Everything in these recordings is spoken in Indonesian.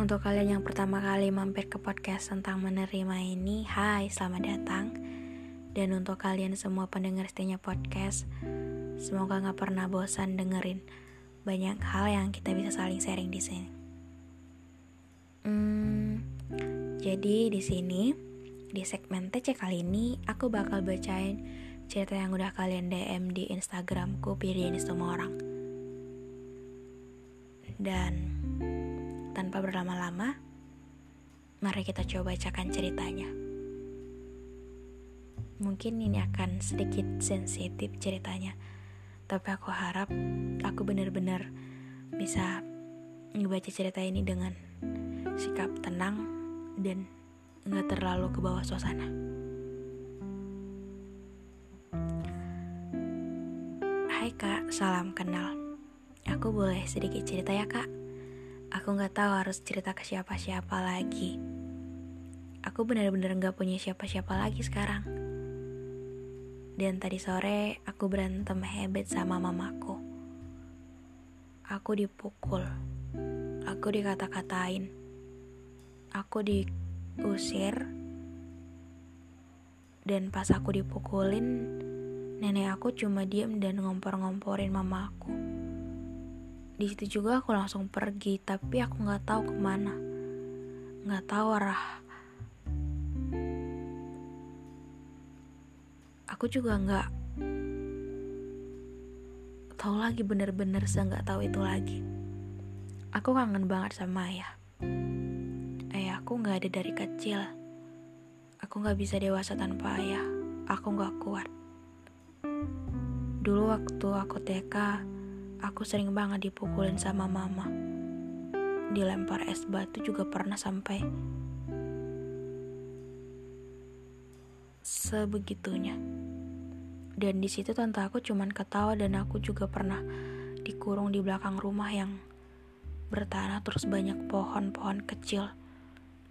Untuk kalian yang pertama kali mampir ke podcast tentang menerima ini, hai, selamat datang. Dan untuk kalian semua pendengar setianya podcast, semoga gak pernah bosan dengerin banyak hal yang kita bisa saling sharing di sini. Hmm, jadi di sini di segmen TC kali ini aku bakal bacain cerita yang udah kalian DM di Instagramku Pirian semua orang. Dan tanpa berlama-lama, mari kita coba bacakan ceritanya. Mungkin ini akan sedikit sensitif ceritanya, tapi aku harap aku benar-benar bisa ngebaca cerita ini dengan sikap tenang dan nggak terlalu ke bawah suasana. Hai kak, salam kenal. Aku boleh sedikit cerita ya kak? Aku gak tahu harus cerita ke siapa-siapa lagi. Aku benar-benar gak punya siapa-siapa lagi sekarang. Dan tadi sore aku berantem hebat sama mamaku. Aku dipukul. Aku dikata-katain. Aku diusir. Dan pas aku dipukulin, nenek aku cuma diem dan ngompor-ngomporin mamaku. Di situ juga aku langsung pergi, tapi aku nggak tahu ke mana, nggak tahu arah. Aku juga nggak tahu lagi bener-bener nggak tahu itu lagi. Aku kangen banget sama ayah. Ayahku nggak ada dari kecil. Aku nggak bisa dewasa tanpa ayah. Aku nggak kuat. Dulu waktu aku TK, Aku sering banget dipukulin sama mama. Dilempar es batu juga pernah sampai sebegitunya. Dan di situ tante aku cuman ketawa dan aku juga pernah dikurung di belakang rumah yang bertanah terus banyak pohon-pohon kecil.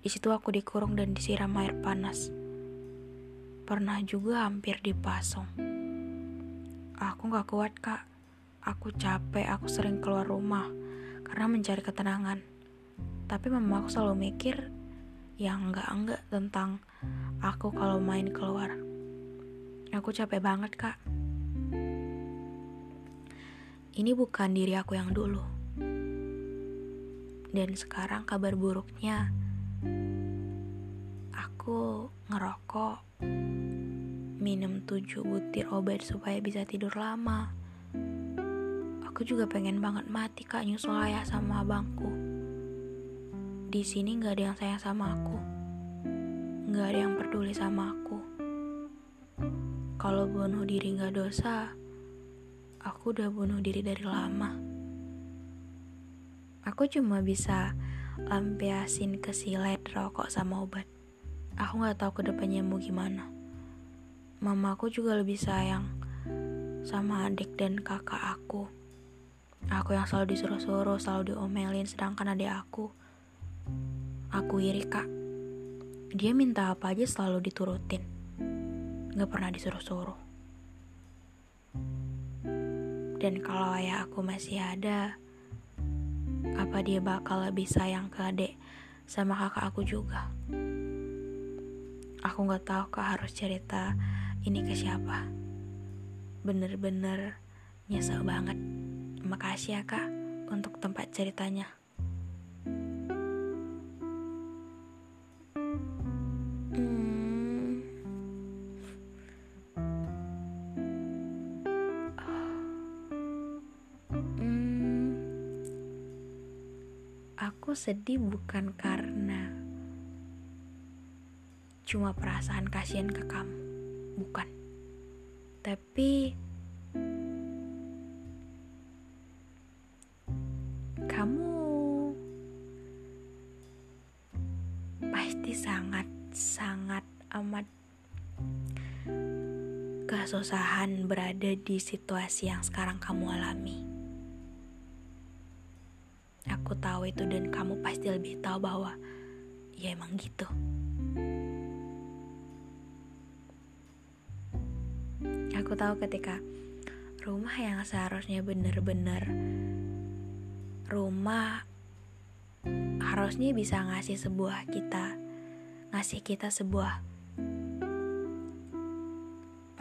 Di situ aku dikurung dan disiram air panas. Pernah juga hampir dipasung. Aku gak kuat kak Aku capek, aku sering keluar rumah karena mencari ketenangan. Tapi mama aku selalu mikir yang enggak-enggak tentang aku kalau main keluar. Aku capek banget, Kak. Ini bukan diri aku yang dulu. Dan sekarang kabar buruknya aku ngerokok minum tujuh butir obat supaya bisa tidur lama Aku juga pengen banget mati kak nyusul ayah sama abangku. Di sini nggak ada yang sayang sama aku, nggak ada yang peduli sama aku. Kalau bunuh diri nggak dosa, aku udah bunuh diri dari lama. Aku cuma bisa lampiasin ke silet rokok sama obat. Aku nggak tahu ke depannya mau gimana. Mamaku juga lebih sayang sama adik dan kakak aku. Aku yang selalu disuruh-suruh, selalu diomelin, sedangkan adik aku, aku iri kak. Dia minta apa aja selalu diturutin, gak pernah disuruh-suruh. Dan kalau ayah aku masih ada, apa dia bakal lebih sayang ke adik sama kakak aku juga? Aku gak tahu kak harus cerita ini ke siapa. Bener-bener nyesel banget. Makasih ya kak untuk tempat ceritanya. Hmm. Hmm. Aku sedih bukan karena cuma perasaan kasihan ke kamu, bukan. Tapi kesusahan berada di situasi yang sekarang kamu alami. Aku tahu itu dan kamu pasti lebih tahu bahwa ya emang gitu. Aku tahu ketika rumah yang seharusnya bener-bener rumah harusnya bisa ngasih sebuah kita, ngasih kita sebuah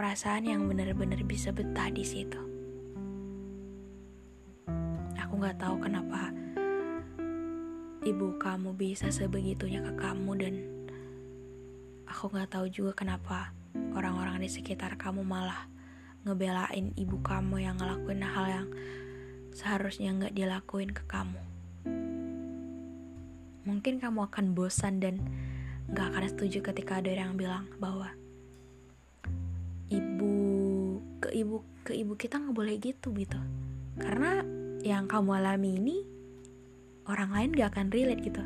perasaan yang benar-benar bisa betah di situ. Aku nggak tahu kenapa ibu kamu bisa sebegitunya ke kamu dan aku nggak tahu juga kenapa orang-orang di sekitar kamu malah ngebelain ibu kamu yang ngelakuin hal yang seharusnya nggak dilakuin ke kamu. Mungkin kamu akan bosan dan nggak akan setuju ketika ada yang bilang bahwa ibu ke ibu ke ibu kita nggak boleh gitu gitu. Karena yang kamu alami ini orang lain gak akan relate gitu.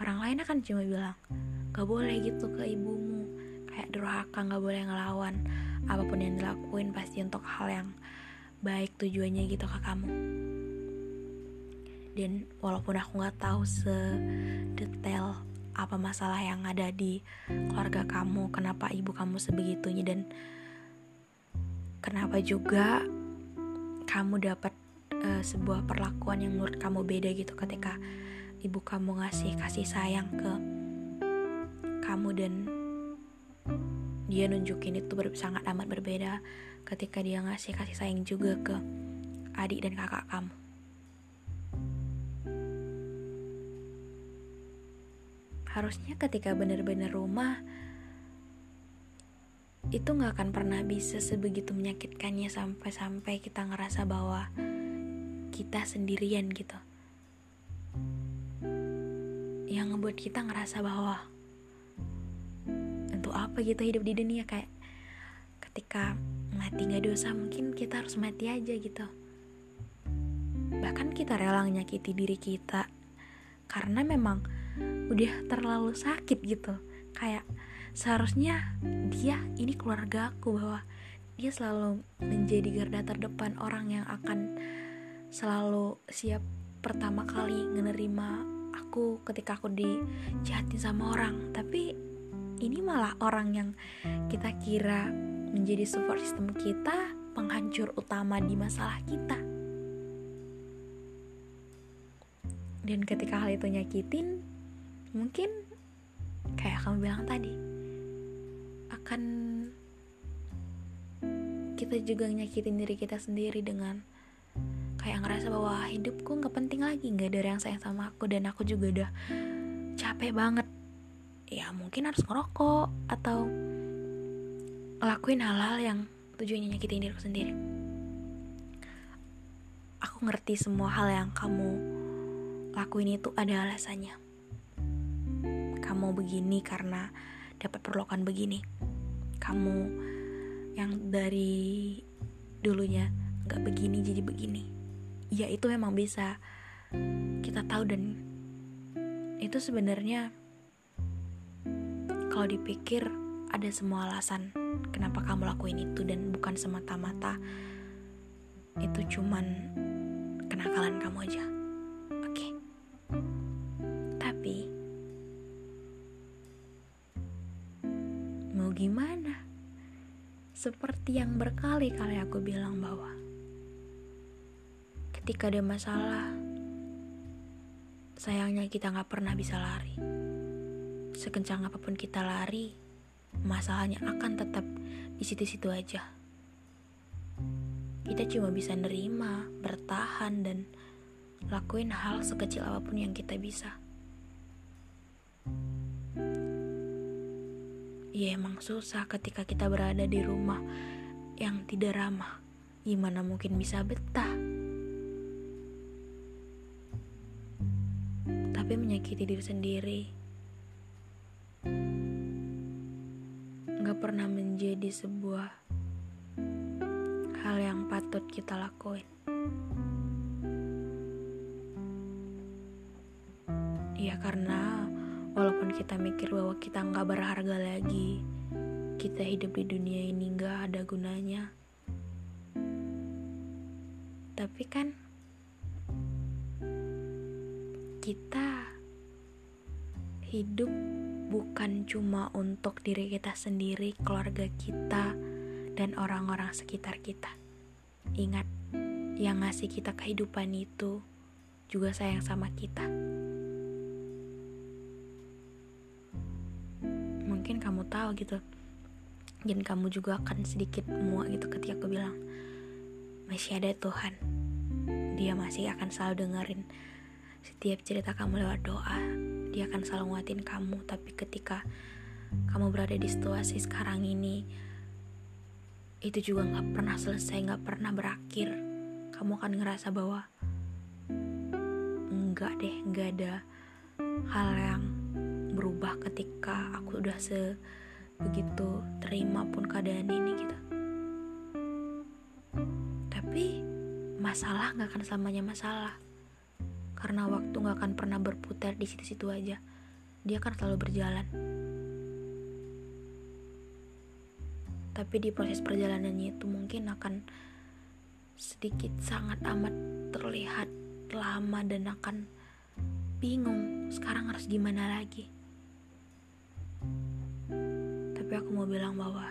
Orang lain akan cuma bilang gak boleh gitu ke ibumu. Kayak durhaka gak boleh ngelawan apa pun yang dilakuin pasti untuk hal yang baik tujuannya gitu ke kamu. Dan walaupun aku nggak tahu sedetail apa masalah yang ada di keluarga kamu, kenapa ibu kamu sebegitunya dan kenapa juga kamu dapat uh, sebuah perlakuan yang menurut kamu beda gitu ketika ibu kamu ngasih kasih sayang ke kamu dan dia nunjukin itu ber sangat amat berbeda ketika dia ngasih kasih sayang juga ke adik dan kakak kamu. Harusnya ketika benar-benar rumah itu nggak akan pernah bisa sebegitu menyakitkannya sampai-sampai kita ngerasa bahwa kita sendirian gitu. Yang ngebuat kita ngerasa bahwa untuk apa gitu hidup di dunia? Kayak ketika mati nggak dosa mungkin kita harus mati aja gitu. Bahkan kita rela menyakiti diri kita karena memang udah terlalu sakit gitu. Kayak seharusnya dia ini keluarga aku bahwa dia selalu menjadi garda terdepan orang yang akan selalu siap pertama kali menerima aku ketika aku dijahatin sama orang. Tapi ini malah orang yang kita kira menjadi support system kita penghancur utama di masalah kita. Dan ketika hal itu nyakitin mungkin kayak kamu bilang tadi akan kita juga nyakitin diri kita sendiri dengan kayak ngerasa bahwa hidupku nggak penting lagi nggak ada yang sayang sama aku dan aku juga udah capek banget. Ya mungkin harus ngerokok atau ngelakuin hal-hal yang tujuannya nyakitin diriku sendiri. Aku ngerti semua hal yang kamu lakuin itu ada alasannya kamu begini karena dapat perlukan begini. Kamu yang dari dulunya nggak begini jadi begini. Ya itu memang bisa kita tahu dan itu sebenarnya kalau dipikir ada semua alasan kenapa kamu lakuin itu dan bukan semata-mata itu cuman kenakalan kamu aja Seperti yang berkali-kali aku bilang bahwa ketika ada masalah, sayangnya kita gak pernah bisa lari. Sekencang apa pun kita lari, masalahnya akan tetap di situ-situ aja. Kita cuma bisa nerima, bertahan, dan lakuin hal sekecil apa pun yang kita bisa. Ya emang susah ketika kita berada di rumah yang tidak ramah. Gimana mungkin bisa betah? Tapi menyakiti diri sendiri Gak pernah menjadi sebuah hal yang patut kita lakuin. Ya karena walaupun kita mikir bahwa kita nggak berharga lagi kita hidup di dunia ini nggak ada gunanya tapi kan kita hidup bukan cuma untuk diri kita sendiri, keluarga kita, dan orang-orang sekitar kita. Ingat, yang ngasih kita kehidupan itu juga sayang sama kita. Kamu tahu gitu, dan kamu juga akan sedikit muak gitu ketika aku bilang, masih ada Tuhan. Dia masih akan selalu dengerin setiap cerita kamu lewat doa, dia akan selalu nguatin kamu. Tapi ketika kamu berada di situasi sekarang ini, itu juga gak pernah selesai, gak pernah berakhir. Kamu akan ngerasa bahwa enggak deh, enggak ada hal yang berubah ketika aku udah sebegitu terima pun keadaan ini gitu. Tapi masalah gak akan selamanya masalah karena waktu gak akan pernah berputar di situ-situ aja. Dia akan selalu berjalan. Tapi di proses perjalanannya itu mungkin akan sedikit sangat amat terlihat lama dan akan bingung sekarang harus gimana lagi. Tapi aku mau bilang bahwa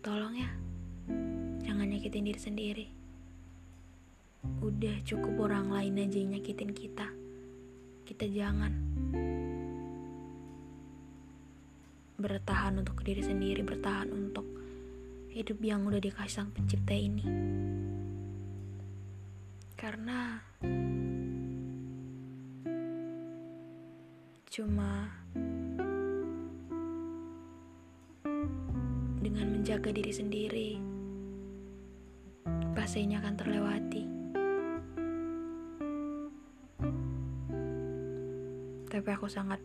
tolong ya, jangan nyakitin diri sendiri. Udah cukup orang lain aja yang nyakitin kita. Kita jangan bertahan untuk diri sendiri, bertahan untuk hidup yang udah dikasih sang pencipta ini. Karena cuma menjaga diri sendiri, ini akan terlewati. tapi aku sangat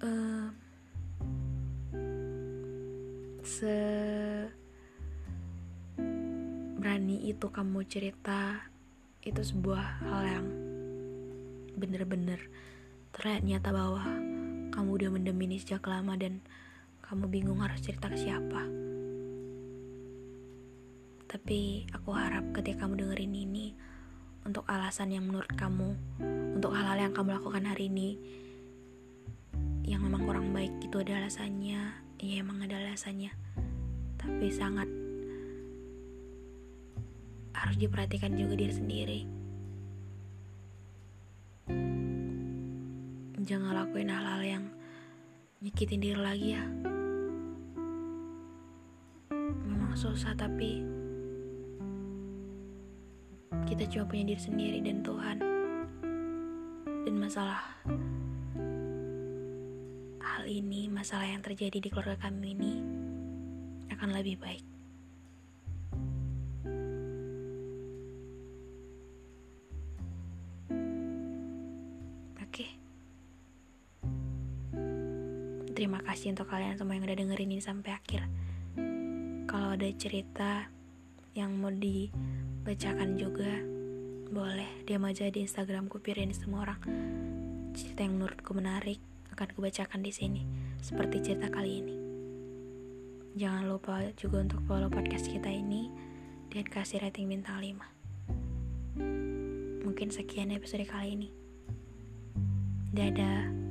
uh, se berani itu kamu cerita itu sebuah hal yang bener-bener terlihat nyata bahwa kamu udah mendem ini sejak lama dan kamu bingung harus cerita ke siapa. Tapi aku harap ketika kamu dengerin ini, untuk alasan yang menurut kamu, untuk hal-hal yang kamu lakukan hari ini, yang memang kurang baik itu ada alasannya, ya emang ada alasannya, tapi sangat harus diperhatikan juga diri sendiri. Jangan lakuin hal-hal yang nyakitin diri lagi ya. Memang susah tapi kita cuma punya diri sendiri dan Tuhan dan masalah hal ini masalah yang terjadi di keluarga kami ini akan lebih baik kasih untuk kalian semua yang udah dengerin ini sampai akhir. Kalau ada cerita yang mau di bacakan juga boleh. Diam aja di Instagramku pirin semua orang. Cerita yang menurutku menarik akan kubacakan di sini. Seperti cerita kali ini. Jangan lupa juga untuk follow podcast kita ini dan kasih rating bintang 5 mungkin sekian episode kali ini. Dadah